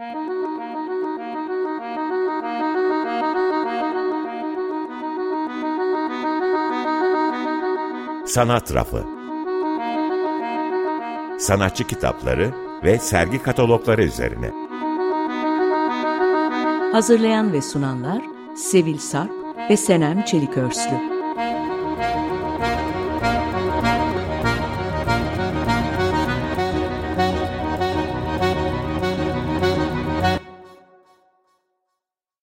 Sanat Rafı Sanatçı kitapları ve sergi katalogları üzerine. Hazırlayan ve sunanlar Sevil Sarp ve Senem Çelikörslü.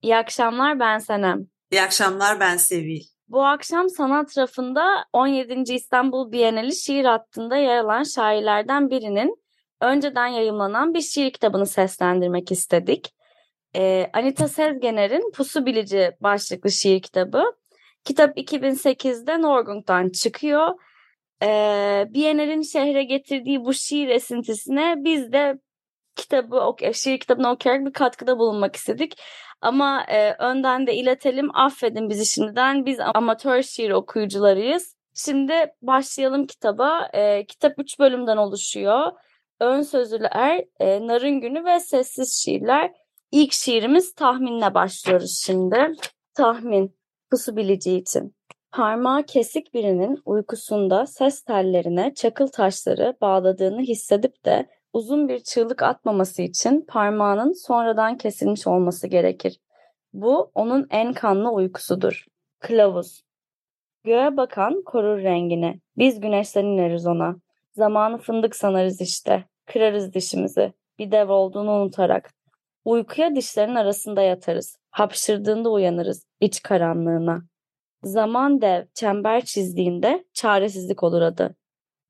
İyi akşamlar ben Senem. İyi akşamlar ben Sevil. Bu akşam sanat rafında 17. İstanbul Bienali şiir hattında yer alan şairlerden birinin önceden yayımlanan bir şiir kitabını seslendirmek istedik. Ee, Anita Sezgener'in Pusu Bilici başlıklı şiir kitabı. Kitap 2008'de Norgung'dan çıkıyor. Ee, Bienal'in şehre getirdiği bu şiir esintisine biz de kitabı, şiir kitabını okuyarak bir katkıda bulunmak istedik. Ama e, önden de iletelim. Affedin bizi şimdiden. Biz amatör şiir okuyucularıyız. Şimdi başlayalım kitaba. E, kitap üç bölümden oluşuyor. Ön sözlüler, e, narın günü ve sessiz şiirler. İlk şiirimiz tahminle başlıyoruz şimdi. Tahmin, pusu bilici için. Parmağı kesik birinin uykusunda ses tellerine çakıl taşları bağladığını hissedip de uzun bir çığlık atmaması için parmağının sonradan kesilmiş olması gerekir. Bu onun en kanlı uykusudur. Kılavuz Göğe bakan korur rengini. Biz güneşten ineriz ona. Zamanı fındık sanarız işte. Kırarız dişimizi. Bir dev olduğunu unutarak. Uykuya dişlerin arasında yatarız. Hapşırdığında uyanırız iç karanlığına. Zaman dev çember çizdiğinde çaresizlik olur adı.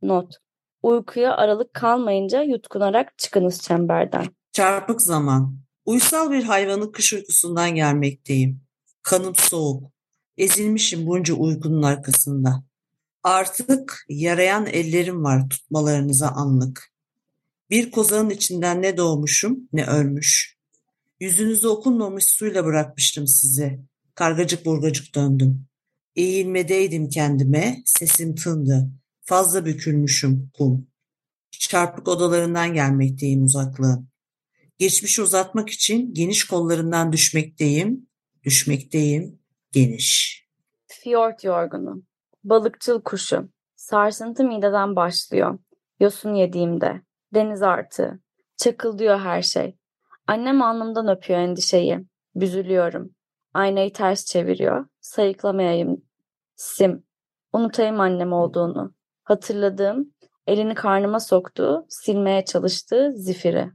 Not Uykuya aralık kalmayınca yutkunarak çıkınız çemberden. Çarpık zaman. Uysal bir hayvanın kış uykusundan gelmekteyim. Kanım soğuk. Ezilmişim bunca uykunun arkasında. Artık yarayan ellerim var tutmalarınıza anlık. Bir kozanın içinden ne doğmuşum ne ölmüş. Yüzünüzde okunmamış suyla bırakmıştım sizi. Kargacık burgacık döndüm. Eğilmedeydim kendime, sesim tındı. Fazla bükülmüşüm kum. Çarpık odalarından gelmekteyim uzaklığın. Geçmişi uzatmak için geniş kollarından düşmekteyim, düşmekteyim, geniş. Fiyort yorgunu, balıkçıl kuşu, sarsıntı mideden başlıyor. Yosun yediğimde, deniz artığı, çakıldıyor her şey. Annem alnımdan öpüyor endişeyi, büzülüyorum. Aynayı ters çeviriyor, sayıklamayayım, sim, unutayım annem olduğunu. Hatırladığım, elini karnıma soktuğu, silmeye çalıştığı zifiri.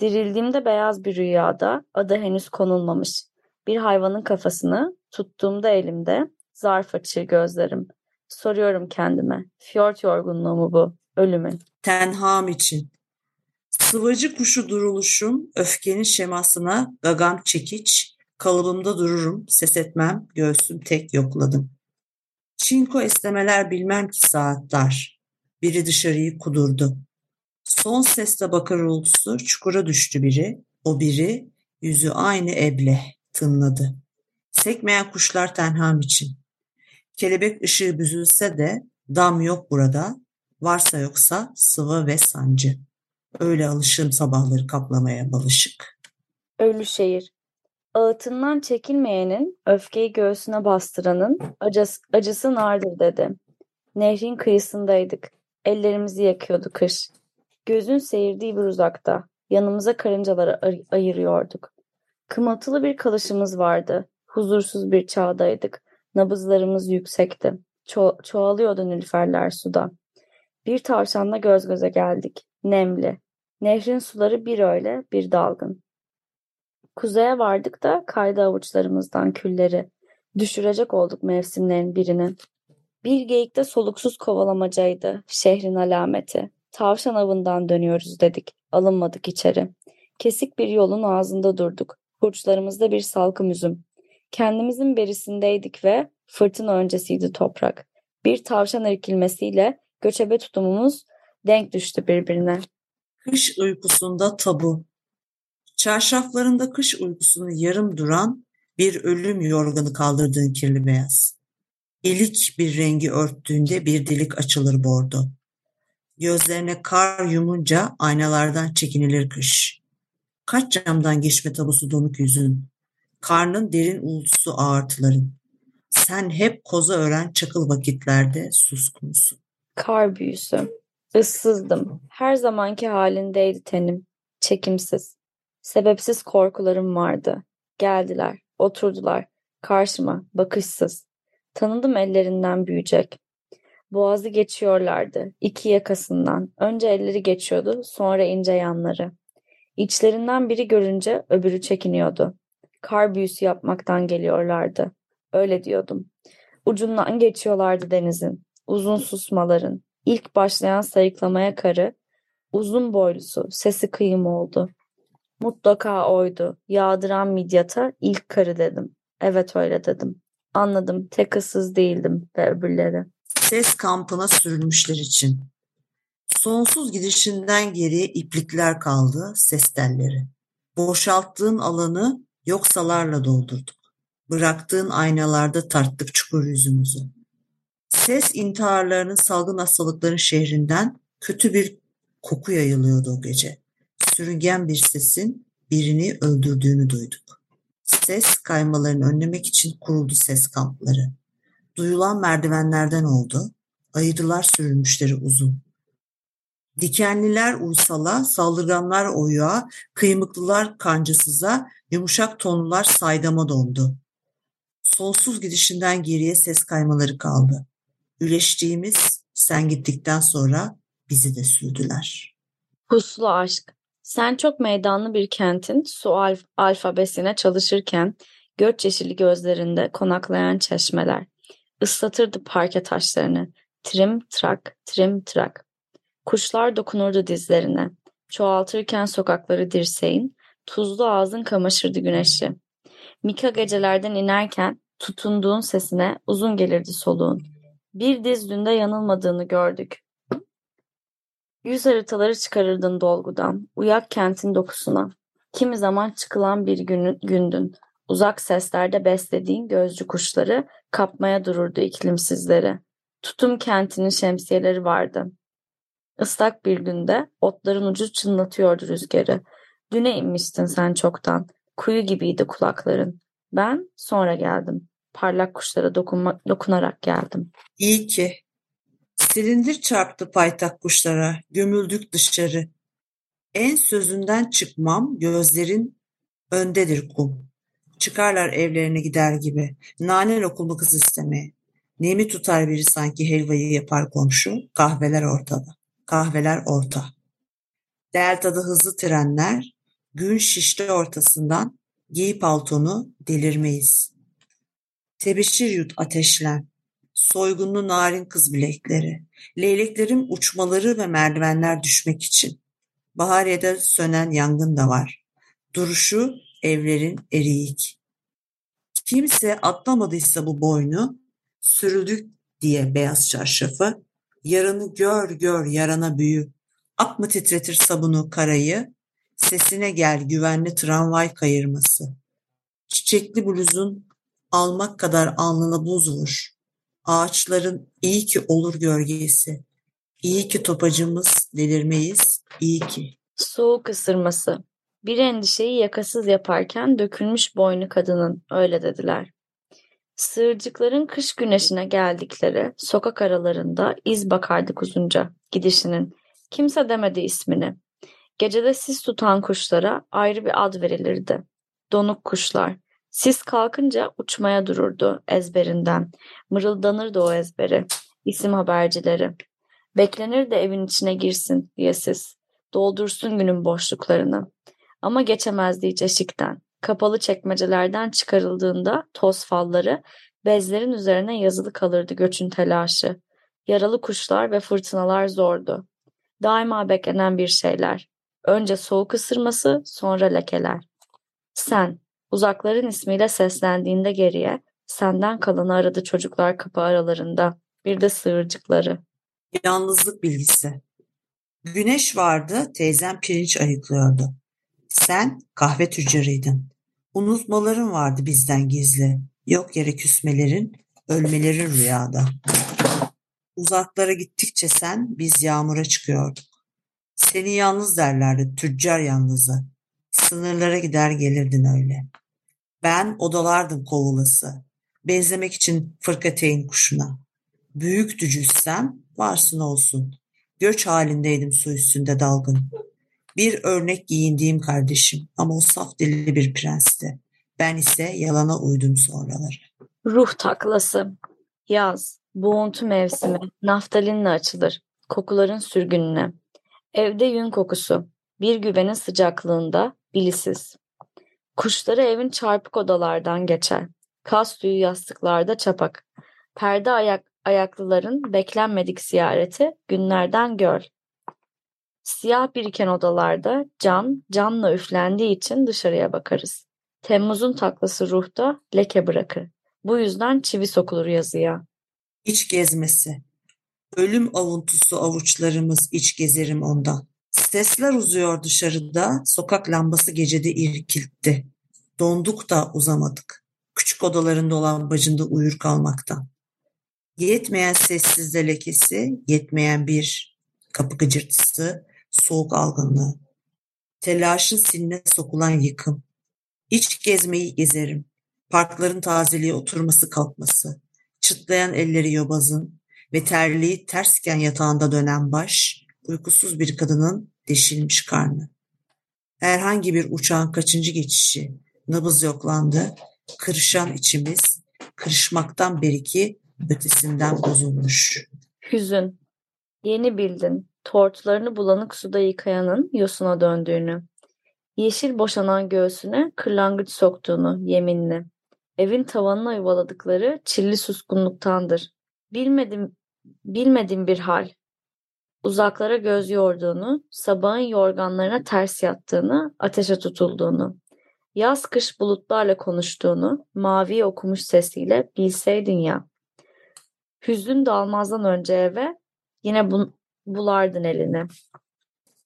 Dirildiğimde beyaz bir rüyada, adı henüz konulmamış. Bir hayvanın kafasını, tuttuğumda elimde, zarf açır gözlerim. Soruyorum kendime, fiyort yorgunluğu mu bu, ölümün? Tenham için. Sıvacı kuşu duruluşum, öfkenin şemasına gagam çekiç, kalıbımda dururum, ses etmem, göğsüm tek yokladım. Çinko esnemeler bilmem ki saatler. Biri dışarıyı kudurdu. Son sesle bakır uğultusu çukura düştü biri. O biri yüzü aynı eble tınladı. Sekmeyen kuşlar tenham için. Kelebek ışığı büzülse de dam yok burada. Varsa yoksa sıvı ve sancı. Öyle alışım sabahları kaplamaya balışık. Ölü şehir. Ağıtından çekilmeyenin, öfkeyi göğsüne bastıranın acısı, acısı nardır dedi. Nehrin kıyısındaydık. Ellerimizi yakıyordu kış. Gözün seyirdiği bir uzakta. Yanımıza karıncaları ay- ayırıyorduk. Kımıltılı bir kalışımız vardı. Huzursuz bir çağdaydık. Nabızlarımız yüksekti. Ço- çoğalıyordu nilüferler suda. Bir tavşanla göz göze geldik. Nemli. Nehrin suları bir öyle bir dalgın. Kuzeye vardık da kaydı avuçlarımızdan külleri. Düşürecek olduk mevsimlerin birini. Bir geyikte soluksuz kovalamacaydı şehrin alameti. Tavşan avından dönüyoruz dedik. Alınmadık içeri. Kesik bir yolun ağzında durduk. Hurçlarımızda bir salkım üzüm. Kendimizin berisindeydik ve fırtına öncesiydi toprak. Bir tavşan irkilmesiyle göçebe tutumumuz denk düştü birbirine. Kış uykusunda tabu. Çarşaflarında kış uykusunu yarım duran bir ölüm yorganı kaldırdığın kirli beyaz. İlik bir rengi örttüğünde bir delik açılır bordo. Gözlerine kar yumunca aynalardan çekinilir kış. Kaç camdan geçme tabusu donuk yüzün. Karnın derin uğultusu ağırtıların. Sen hep koza ören çakıl vakitlerde suskunsun. Kar büyüsü. Issızdım. Her zamanki halindeydi tenim. Çekimsiz. Sebepsiz korkularım vardı. Geldiler, oturdular. Karşıma, bakışsız. Tanıdım ellerinden büyüyecek. Boğazı geçiyorlardı. iki yakasından. Önce elleri geçiyordu, sonra ince yanları. İçlerinden biri görünce öbürü çekiniyordu. Kar büyüsü yapmaktan geliyorlardı. Öyle diyordum. Ucundan geçiyorlardı denizin. Uzun susmaların. İlk başlayan sayıklamaya karı. Uzun boylusu. Sesi kıyım oldu. Mutlaka oydu. Yağdıran midyata ilk karı dedim. Evet öyle dedim. Anladım. Tek ıssız değildim ve öbürleri. Ses kampına sürülmüşler için. Sonsuz gidişinden geriye iplikler kaldı, ses telleri. Boşalttığın alanı yoksalarla doldurduk. Bıraktığın aynalarda tarttık çukur yüzümüzü. Ses intiharlarının salgın hastalıkların şehrinden kötü bir koku yayılıyordu o gece. Sürüngen bir sesin birini öldürdüğünü duyduk. Ses kaymalarını önlemek için kuruldu ses kampları. Duyulan merdivenlerden oldu. Ayırılar sürülmüşleri uzun. Dikenliler uysala, saldırganlar oyuğa, kıymıklılar kancasıza, yumuşak tonlular saydama dondu. Sonsuz gidişinden geriye ses kaymaları kaldı. Üleştiğimiz sen gittikten sonra bizi de sürdüler. Puslu aşk. Sen çok meydanlı bir kentin su alf- alfabesine çalışırken göç yeşili gözlerinde konaklayan çeşmeler. ıslatırdı parke taşlarını. Trim trak, trim trak. Kuşlar dokunurdu dizlerine. Çoğaltırken sokakları dirseğin, tuzlu ağzın kamaşırdı güneşi. Mika gecelerden inerken tutunduğun sesine uzun gelirdi soluğun. Bir diz dünde yanılmadığını gördük. Yüz haritaları çıkarırdın dolgudan, uyak kentin dokusuna. Kimi zaman çıkılan bir gün, gündün. Uzak seslerde beslediğin gözcü kuşları kapmaya dururdu iklimsizleri. Tutum kentinin şemsiyeleri vardı. Islak bir günde otların ucu çınlatıyordu rüzgarı. Düne inmiştin sen çoktan. Kuyu gibiydi kulakların. Ben sonra geldim. Parlak kuşlara dokunma, dokunarak geldim. İyi ki. Silindir çarptı paytak kuşlara, gömüldük dışarı. En sözünden çıkmam, gözlerin öndedir kum. Çıkarlar evlerine gider gibi, nane lokumu kız istemeye. Nemi tutar biri sanki helvayı yapar komşu, kahveler ortada. Kahveler orta. Delta'da hızlı trenler, gün şişti ortasından, giy paltonu, delirmeyiz. Tebeşir yut ateşlen, soygunlu narin kız bilekleri, leyleklerin uçmaları ve merdivenler düşmek için. Bahariye'de sönen yangın da var. Duruşu evlerin eriyik. Kimse atlamadıysa bu boynu, sürüldük diye beyaz çarşafı, yaranı gör gör yarana büyü, ak mı titretir sabunu karayı, sesine gel güvenli tramvay kayırması. Çiçekli bluzun almak kadar alnına buz vur. Ağaçların iyi ki olur gölgesi. İyi ki topacımız delirmeyiz, iyi ki. Soğuk ısırması. Bir endişeyi yakasız yaparken dökülmüş boynu kadının, öyle dediler. Sığırcıkların kış güneşine geldikleri sokak aralarında iz bakardık uzunca gidişinin. Kimse demedi ismini. Gecede sis tutan kuşlara ayrı bir ad verilirdi. Donuk kuşlar. Sis kalkınca uçmaya dururdu ezberinden. Mırıldanırdı o ezberi. İsim habercileri. Beklenirdi evin içine girsin diye sis. Doldursun günün boşluklarını. Ama geçemezdi hiç eşikten. Kapalı çekmecelerden çıkarıldığında toz falları bezlerin üzerine yazılı kalırdı göçün telaşı. Yaralı kuşlar ve fırtınalar zordu. Daima beklenen bir şeyler. Önce soğuk ısırması, sonra lekeler. Sen, uzakların ismiyle seslendiğinde geriye, senden kalanı aradı çocuklar kapı aralarında. Bir de sığırcıkları. Yalnızlık bilgisi. Güneş vardı, teyzem pirinç ayıklıyordu. Sen kahve tüccarıydın. Unutmaların vardı bizden gizli. Yok yere küsmelerin, ölmelerin rüyada. Uzaklara gittikçe sen, biz yağmura çıkıyorduk. Seni yalnız derlerdi, tüccar yalnızı. Sınırlara gider gelirdin öyle. Ben odalardım kovulası. Benzemek için fırkateyn kuşuna. Büyüktü cüssem, varsın olsun. Göç halindeydim su üstünde dalgın. Bir örnek giyindiğim kardeşim ama o saf dilli bir prensti. Ben ise yalana uydum sonraları. Ruh taklası. Yaz, boğuntu mevsimi, naftalinle açılır. Kokuların sürgününe. Evde yün kokusu. Bir güvenin sıcaklığında, bilisiz. Kuşları evin çarpık odalardan geçer. Kas tüyü yastıklarda çapak. Perde ayak, ayaklıların beklenmedik ziyareti günlerden göl. Siyah biriken odalarda cam, camla üflendiği için dışarıya bakarız. Temmuz'un taklası ruhta leke bırakır. Bu yüzden çivi sokulur yazıya. İç gezmesi. Ölüm avuntusu avuçlarımız iç gezerim ondan. Sesler uzuyor dışarıda, sokak lambası gecede irkiltti. Donduk da uzamadık. Küçük odalarında olan bacında uyur kalmaktan. Yetmeyen sessizde lekesi, yetmeyen bir kapı gıcırtısı, soğuk algınlığı. Telaşın siline sokulan yıkım. İç gezmeyi gezerim. Parkların tazeliğe oturması kalkması. Çıtlayan elleri yobazın ve terliği tersken yatağında dönen baş, uykusuz bir kadının deşilmiş karnı. Herhangi bir uçağın kaçıncı geçişi, nabız yoklandı, kırışan içimiz, kırışmaktan beriki ötesinden bozulmuş. Hüzün. Yeni bildin. Tortlarını bulanık suda yıkayanın yosuna döndüğünü. Yeşil boşanan göğsüne kırlangıç soktuğunu yeminli. Evin tavanına yuvaladıkları çilli suskunluktandır. Bilmedim, bilmedim bir hal. Uzaklara göz yorduğunu, sabahın yorganlarına ters yattığını, ateşe tutulduğunu. Yaz kış bulutlarla konuştuğunu, mavi okumuş sesiyle bilseydin ya. Hüzün dalmazdan önce eve, yine bu, bulardın elini.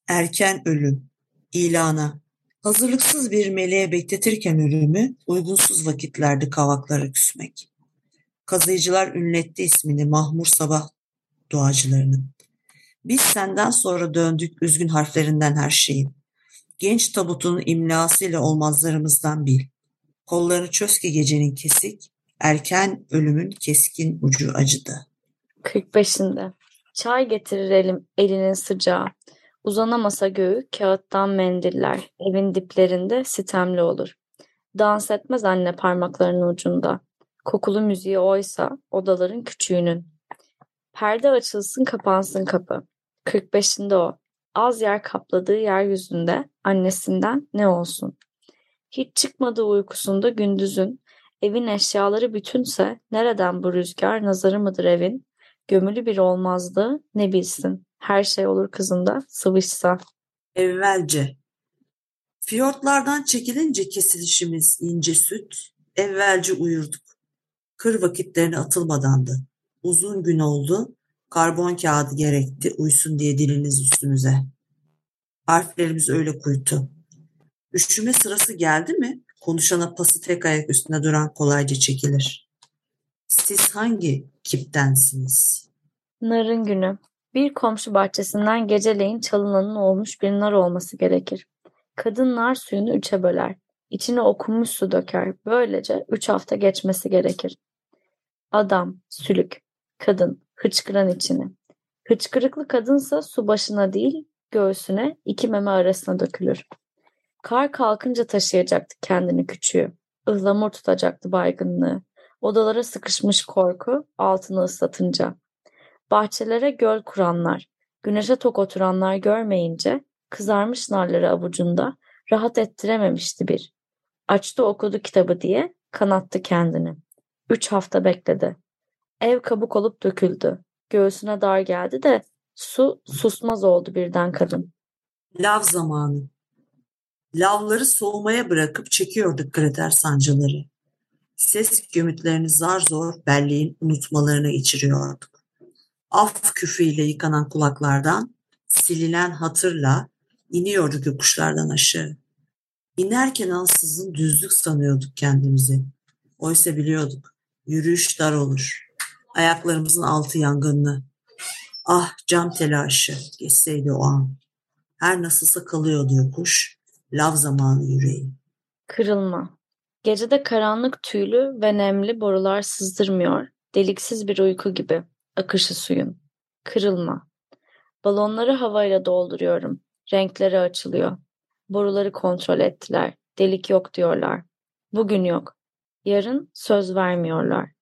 Erken ölüm, ilana. Hazırlıksız bir meleğe bekletirken ölümü, uygunsuz vakitlerde kavaklara küsmek. Kazıyıcılar ünletti ismini Mahmur Sabah duacılarının. Biz senden sonra döndük üzgün harflerinden her şeyin. Genç tabutunun imlasıyla olmazlarımızdan bil. Kollarını çöz ki gecenin kesik, erken ölümün keskin ucu acıdı. 45'inde. Çay getirir elim, elinin sıcağı. Uzanamasa göğü kağıttan mendiller. Evin diplerinde sitemli olur. Dans etmez anne parmaklarının ucunda. Kokulu müziği oysa odaların küçüğünün. Perde açılsın kapansın kapı. 45'inde o. Az yer kapladığı yeryüzünde annesinden ne olsun. Hiç çıkmadığı uykusunda gündüzün evin eşyaları bütünse nereden bu rüzgar nazarı mıdır evin? Gömülü bir olmazdı ne bilsin. Her şey olur kızında sıvışsa. Evvelce. Fiyortlardan çekilince kesilişimiz ince süt, evvelce uyurduk. Kır vakitlerine atılmadandı. Uzun gün oldu, karbon kağıdı gerekti uysun diye diliniz üstümüze. Harflerimiz öyle kuytu. Üşüme sırası geldi mi, konuşana pası tek ayak üstünde duran kolayca çekilir. Siz hangi kiptensiniz? Narın günü. Bir komşu bahçesinden geceleyin çalınanın olmuş bir nar olması gerekir. Kadın nar suyunu üçe böler. İçine okunmuş su döker. Böylece üç hafta geçmesi gerekir. Adam, sülük, kadın, hıçkıran içini. Hıçkırıklı kadınsa su başına değil, göğsüne, iki meme arasına dökülür. Kar kalkınca taşıyacaktı kendini küçüğü. Ihlamur tutacaktı baygınlığı. Odalara sıkışmış korku altını ıslatınca. Bahçelere göl kuranlar, güneşe tok oturanlar görmeyince kızarmış narları avucunda rahat ettirememişti bir. Açtı okudu kitabı diye kanattı kendini. Üç hafta bekledi. Ev kabuk olup döküldü. Göğsüne dar geldi de su susmaz oldu birden kadın. Lav zamanı. Lavları soğumaya bırakıp çekiyorduk kriter sancıları. Ses gömütlerini zar zor belleğin unutmalarına içiriyorduk. Af küfüyle yıkanan kulaklardan, silinen hatırla iniyorduk yokuşlardan aşağı. İnerken ansızın düzlük sanıyorduk kendimizi. Oysa biliyorduk, yürüyüş dar olur. Ayaklarımızın altı yangınlı. Ah cam telaşı, geçseydi o an. Her nasılsa kalıyordu yokuş. lav zamanı yüreği. Kırılma. Gecede karanlık tüylü ve nemli borular sızdırmıyor. Deliksiz bir uyku gibi. Akışı suyun. Kırılma. Balonları havayla dolduruyorum. Renkleri açılıyor. Boruları kontrol ettiler. Delik yok diyorlar. Bugün yok. Yarın söz vermiyorlar.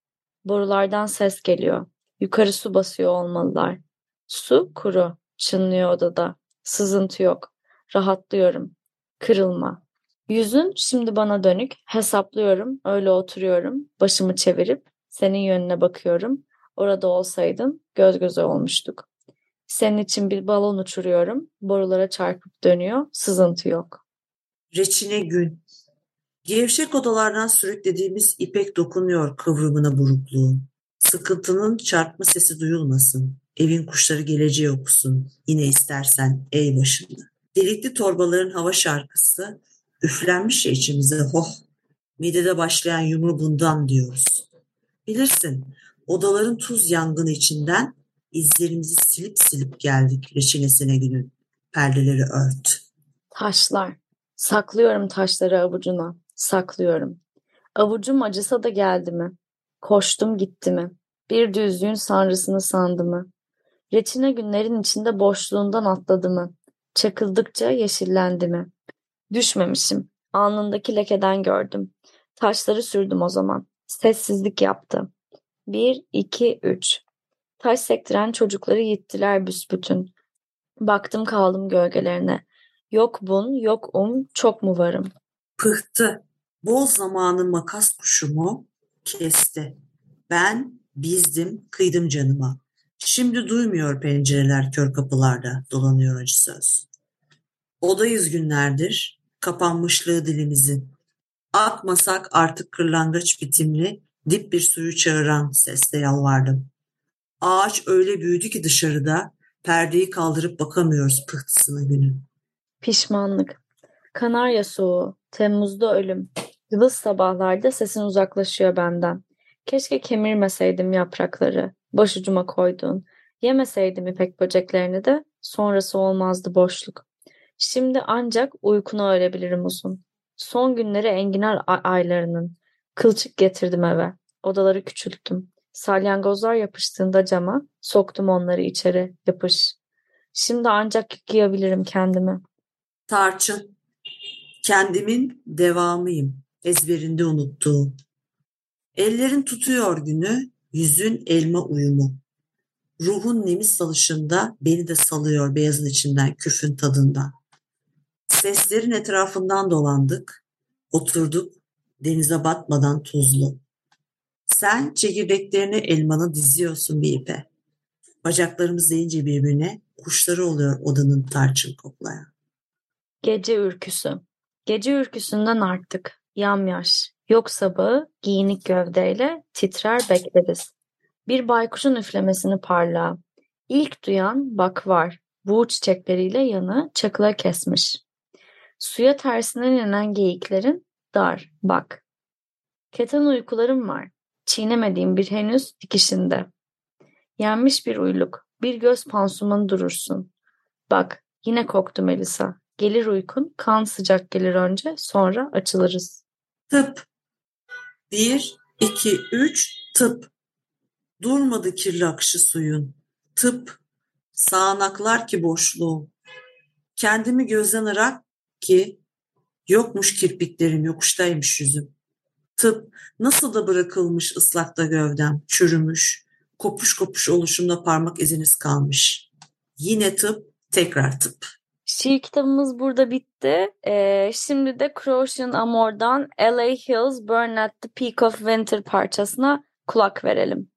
Borulardan ses geliyor. Yukarı su basıyor olmalılar. Su kuru. Çınlıyor odada. Sızıntı yok. Rahatlıyorum. Kırılma. Yüzün şimdi bana dönük. Hesaplıyorum. Öyle oturuyorum. Başımı çevirip senin yönüne bakıyorum. Orada olsaydın göz göze olmuştuk. Senin için bir balon uçuruyorum. Borulara çarpıp dönüyor. Sızıntı yok. Reçine gün. Gevşek odalardan sürüklediğimiz ipek dokunuyor kıvrımına burukluğu. Sıkıntının çarpma sesi duyulmasın. Evin kuşları geleceği okusun. Yine istersen ey başında. Delikli torbaların hava şarkısı üflenmiş ya içimize hoh. Midede başlayan yumru bundan diyoruz. Bilirsin odaların tuz yangını içinden izlerimizi silip silip geldik reçinesine günün. Perdeleri ört. Taşlar. Saklıyorum taşları avucuna. Saklıyorum. Avucum acısa da geldi mi? Koştum gitti mi? Bir düzlüğün sanrısını sandı mı? Reçine günlerin içinde boşluğundan atladı mı? Çakıldıkça yeşillendi mi? Düşmemişim. Alnındaki lekeden gördüm. Taşları sürdüm o zaman. Sessizlik yaptı. Bir, iki, üç. Taş sektiren çocukları yittiler büsbütün. Baktım kaldım gölgelerine. Yok bun, yok um, çok mu varım? Pıhtı. Bol zamanı makas kuşumu kesti. Ben bizdim, kıydım canıma. Şimdi duymuyor pencereler kör kapılarda dolanıyor acı söz. Odayız günlerdir, kapanmışlığı dilimizin. Akmasak artık kırlangıç bitimli, dip bir suyu çağıran sesle yalvardım. Ağaç öyle büyüdü ki dışarıda, perdeyi kaldırıp bakamıyoruz pıhtısına günün. Pişmanlık. Kanarya soğuğu. Temmuzda ölüm. Yıldız sabahlarda sesin uzaklaşıyor benden. Keşke kemirmeseydim yaprakları. Başucuma koyduğun. Yemeseydim ipek böceklerini de sonrası olmazdı boşluk. Şimdi ancak uykuna ölebilirim uzun. Son günleri enginar aylarının. Kılçık getirdim eve. Odaları küçülttüm. Salyangozlar yapıştığında cama soktum onları içeri yapış. Şimdi ancak yıkayabilirim kendimi. Tarçın. Kendimin devamıyım. Ezberinde unuttuğum. Ellerin tutuyor günü, yüzün elma uyumu. Ruhun nemi salışında beni de salıyor beyazın içinden küfün tadında. Seslerin etrafından dolandık, oturduk denize batmadan tuzlu. Sen çekirdeklerini elmanı diziyorsun bir ipe. Bacaklarımız değince birbirine kuşları oluyor odanın tarçın koklayan. Gece ürküsü. Gece ürküsünden arttık. Yamyaş. Yok sabahı giyinik gövdeyle titrer bekleriz. Bir baykuşun üflemesini parla. İlk duyan bak var. Buğu çiçekleriyle yanı çakıla kesmiş. Suya tersinden inen geyiklerin dar bak. Keten uykularım var. Çiğnemediğim bir henüz dikişinde. Yenmiş bir uyluk. Bir göz pansumanı durursun. Bak yine koktu Melisa. Gelir uykun, kan sıcak gelir önce, sonra açılırız. Tıp. Bir, iki, üç, tıp. Durmadı kirli akışı suyun. Tıp. Sağanaklar ki boşluğum. Kendimi gözden ki yokmuş kirpiklerim, yokuştaymış yüzüm. Tıp nasıl da bırakılmış ıslakta gövdem, çürümüş, kopuş kopuş oluşumda parmak iziniz kalmış. Yine tıp, tekrar tıp. Şiir kitabımız burada bitti. Ee, şimdi de Croatian Amor'dan LA Hills Burn at the Peak of Winter parçasına kulak verelim.